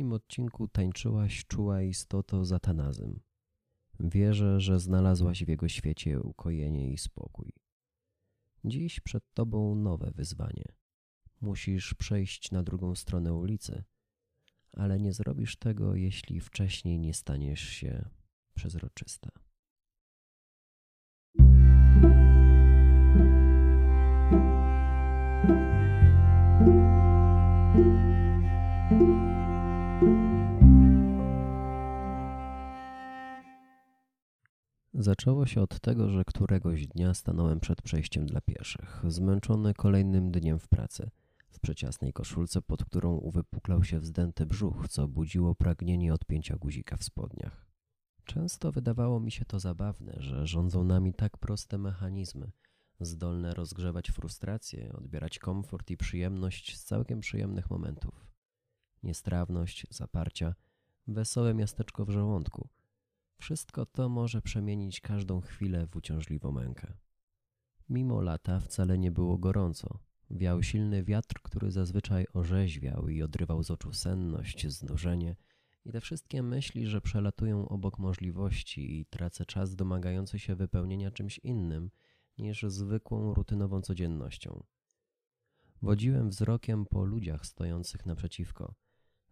ostatnim odcinku tańczyłaś czuła istoto za Tanazem. Wierzę, że znalazłaś w jego świecie ukojenie i spokój. Dziś przed tobą nowe wyzwanie. Musisz przejść na drugą stronę ulicy, ale nie zrobisz tego, jeśli wcześniej nie staniesz się przezroczysta. Zaczęło się od tego, że któregoś dnia stanąłem przed przejściem dla pieszych, zmęczony kolejnym dniem w pracy, w przeciasnej koszulce, pod którą uwypuklał się wzdęty brzuch, co budziło pragnienie odpięcia guzika w spodniach. Często wydawało mi się to zabawne, że rządzą nami tak proste mechanizmy, zdolne rozgrzewać frustrację, odbierać komfort i przyjemność z całkiem przyjemnych momentów. Niestrawność, zaparcia, wesołe miasteczko w żołądku – wszystko to może przemienić każdą chwilę w uciążliwą mękę. Mimo lata wcale nie było gorąco. Wiał silny wiatr, który zazwyczaj orzeźwiał i odrywał z oczu senność, znużenie i te wszystkie myśli, że przelatują obok możliwości i tracę czas domagający się wypełnienia czymś innym niż zwykłą, rutynową codziennością. Wodziłem wzrokiem po ludziach stojących naprzeciwko.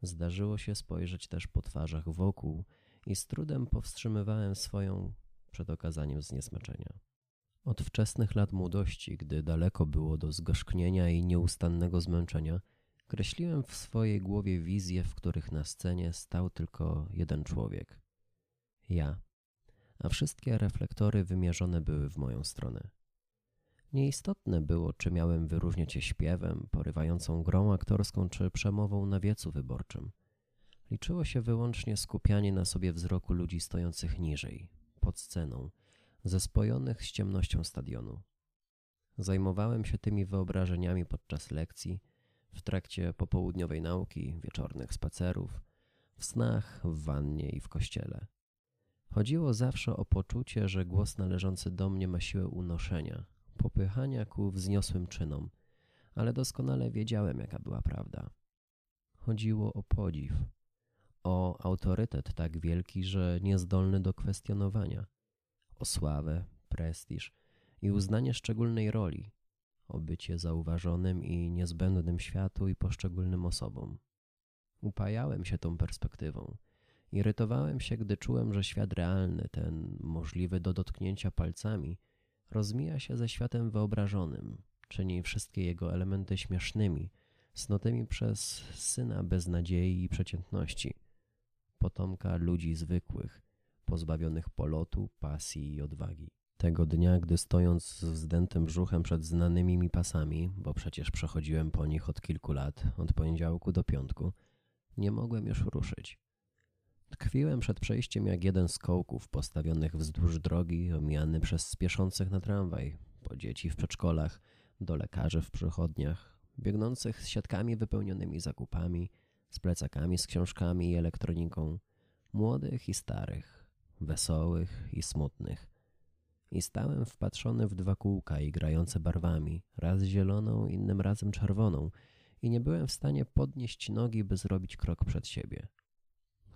Zdarzyło się spojrzeć też po twarzach wokół i z trudem powstrzymywałem swoją przed okazaniem zniesmaczenia. Od wczesnych lat młodości, gdy daleko było do zgorzknienia i nieustannego zmęczenia, kreśliłem w swojej głowie wizje, w których na scenie stał tylko jeden człowiek ja, a wszystkie reflektory wymierzone były w moją stronę. Nieistotne było, czy miałem wyróżniać się śpiewem, porywającą grą aktorską, czy przemową na wiecu wyborczym. Liczyło się wyłącznie skupianie na sobie wzroku ludzi stojących niżej, pod sceną, zespojonych z ciemnością stadionu. Zajmowałem się tymi wyobrażeniami podczas lekcji, w trakcie popołudniowej nauki, wieczornych spacerów, w snach, w wannie i w kościele. Chodziło zawsze o poczucie, że głos należący do mnie ma siłę unoszenia, popychania ku wzniosłym czynom, ale doskonale wiedziałem, jaka była prawda. Chodziło o podziw, o autorytet tak wielki, że niezdolny do kwestionowania, o sławę, prestiż i uznanie szczególnej roli, o bycie zauważonym i niezbędnym światu i poszczególnym osobom. Upajałem się tą perspektywą. Irytowałem się, gdy czułem, że świat realny, ten możliwy do dotknięcia palcami, rozmija się ze światem wyobrażonym, czyni wszystkie jego elementy śmiesznymi, snotymi przez syna beznadziei i przeciętności – potomka ludzi zwykłych, pozbawionych polotu, pasji i odwagi. Tego dnia, gdy stojąc z wzdętym brzuchem przed znanymi mi pasami, bo przecież przechodziłem po nich od kilku lat, od poniedziałku do piątku, nie mogłem już ruszyć. Tkwiłem przed przejściem jak jeden z kołków postawionych wzdłuż drogi, omijany przez spieszących na tramwaj, po dzieci w przedszkolach, do lekarzy w przychodniach, biegnących z siatkami wypełnionymi zakupami, z plecakami z książkami i elektroniką, młodych i starych, wesołych i smutnych. I stałem wpatrzony w dwa kółka i grające barwami, raz zieloną, innym razem czerwoną, i nie byłem w stanie podnieść nogi, by zrobić krok przed siebie.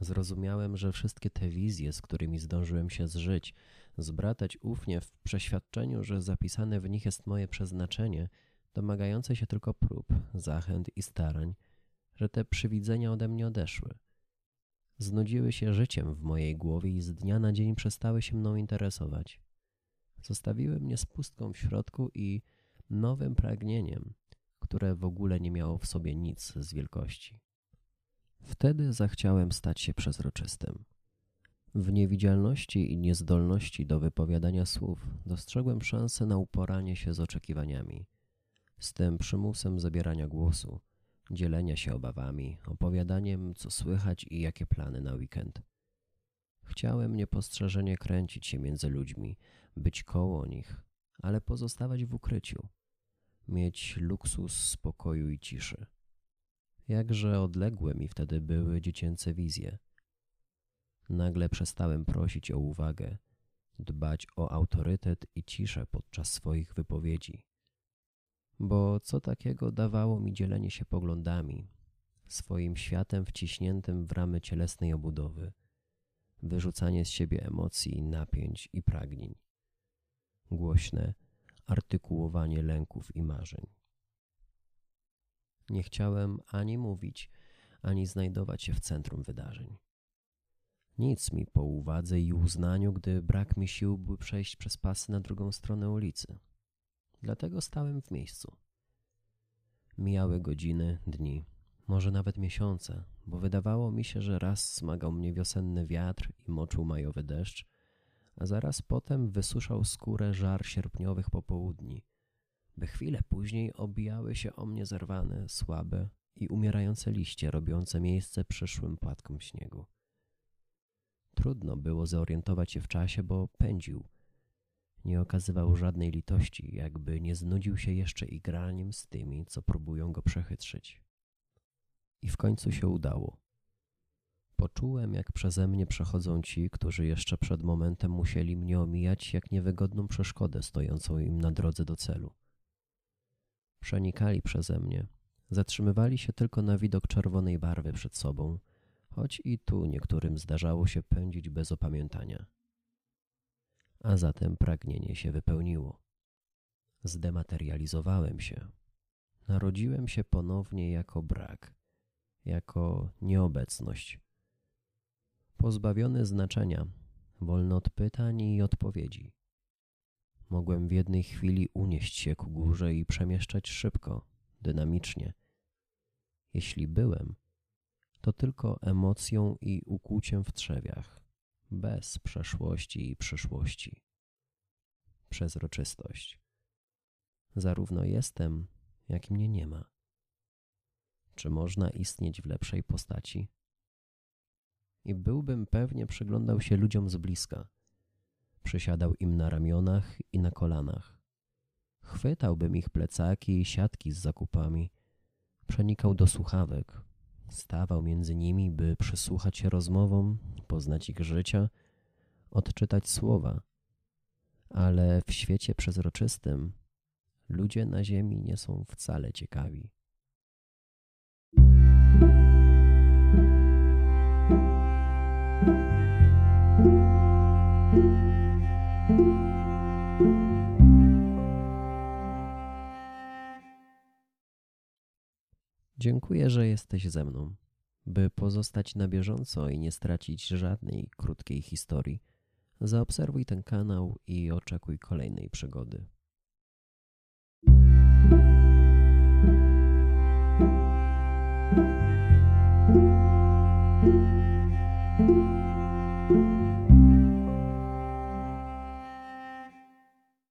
Zrozumiałem, że wszystkie te wizje, z którymi zdążyłem się zżyć, zbratać ufnie w przeświadczeniu, że zapisane w nich jest moje przeznaczenie, domagające się tylko prób, zachęt i starań, że te przywidzenia ode mnie odeszły. Znudziły się życiem w mojej głowie i z dnia na dzień przestały się mną interesować. Zostawiły mnie z pustką w środku i nowym pragnieniem, które w ogóle nie miało w sobie nic z wielkości. Wtedy zachciałem stać się przezroczystym. W niewidzialności i niezdolności do wypowiadania słów dostrzegłem szansę na uporanie się z oczekiwaniami, z tym przymusem zabierania głosu, dzielenia się obawami, opowiadaniem, co słychać i jakie plany na weekend. Chciałem niepostrzeżenie kręcić się między ludźmi, być koło nich, ale pozostawać w ukryciu, mieć luksus spokoju i ciszy. Jakże odległe mi wtedy były dziecięce wizje. Nagle przestałem prosić o uwagę, dbać o autorytet i ciszę podczas swoich wypowiedzi bo co takiego dawało mi dzielenie się poglądami, swoim światem wciśniętym w ramy cielesnej obudowy, wyrzucanie z siebie emocji, napięć i pragnień, głośne artykułowanie lęków i marzeń. Nie chciałem ani mówić, ani znajdować się w centrum wydarzeń. Nic mi po uwadze i uznaniu, gdy brak mi sił, by przejść przez pasy na drugą stronę ulicy. Dlatego stałem w miejscu. Mijały godziny, dni, może nawet miesiące, bo wydawało mi się, że raz smagał mnie wiosenny wiatr i moczył majowy deszcz, a zaraz potem wysuszał skórę żar sierpniowych popołudni, by chwilę później obijały się o mnie zerwane, słabe i umierające liście, robiące miejsce przyszłym płatkom śniegu. Trudno było zorientować się w czasie, bo pędził. Nie okazywał żadnej litości, jakby nie znudził się jeszcze igraniem z tymi, co próbują go przechytrzyć. I w końcu się udało. Poczułem, jak przeze mnie przechodzą ci, którzy jeszcze przed momentem musieli mnie omijać jak niewygodną przeszkodę stojącą im na drodze do celu. Przenikali przeze mnie, zatrzymywali się tylko na widok czerwonej barwy przed sobą, choć i tu niektórym zdarzało się pędzić bez opamiętania. A zatem pragnienie się wypełniło. Zdematerializowałem się. Narodziłem się ponownie jako brak, jako nieobecność. Pozbawiony znaczenia, wolny od pytań i odpowiedzi. Mogłem w jednej chwili unieść się ku górze i przemieszczać szybko, dynamicznie. Jeśli byłem, to tylko emocją i ukłuciem w trzewiach, bez przeszłości i przyszłości. Przezroczystość. Zarówno jestem, jak i mnie nie ma. Czy można istnieć w lepszej postaci? I byłbym pewnie przyglądał się ludziom z bliska. Przysiadał im na ramionach i na kolanach. Chwytałbym ich plecaki i siatki z zakupami. Przenikał do słuchawek, Stawał między nimi, by przysłuchać się rozmowom, poznać ich życia, odczytać słowa. Ale w świecie przezroczystym ludzie na ziemi nie są wcale ciekawi. Dziękuję, że jesteś ze mną. By pozostać na bieżąco i nie stracić żadnej krótkiej historii, zaobserwuj ten kanał i oczekuj kolejnej przygody.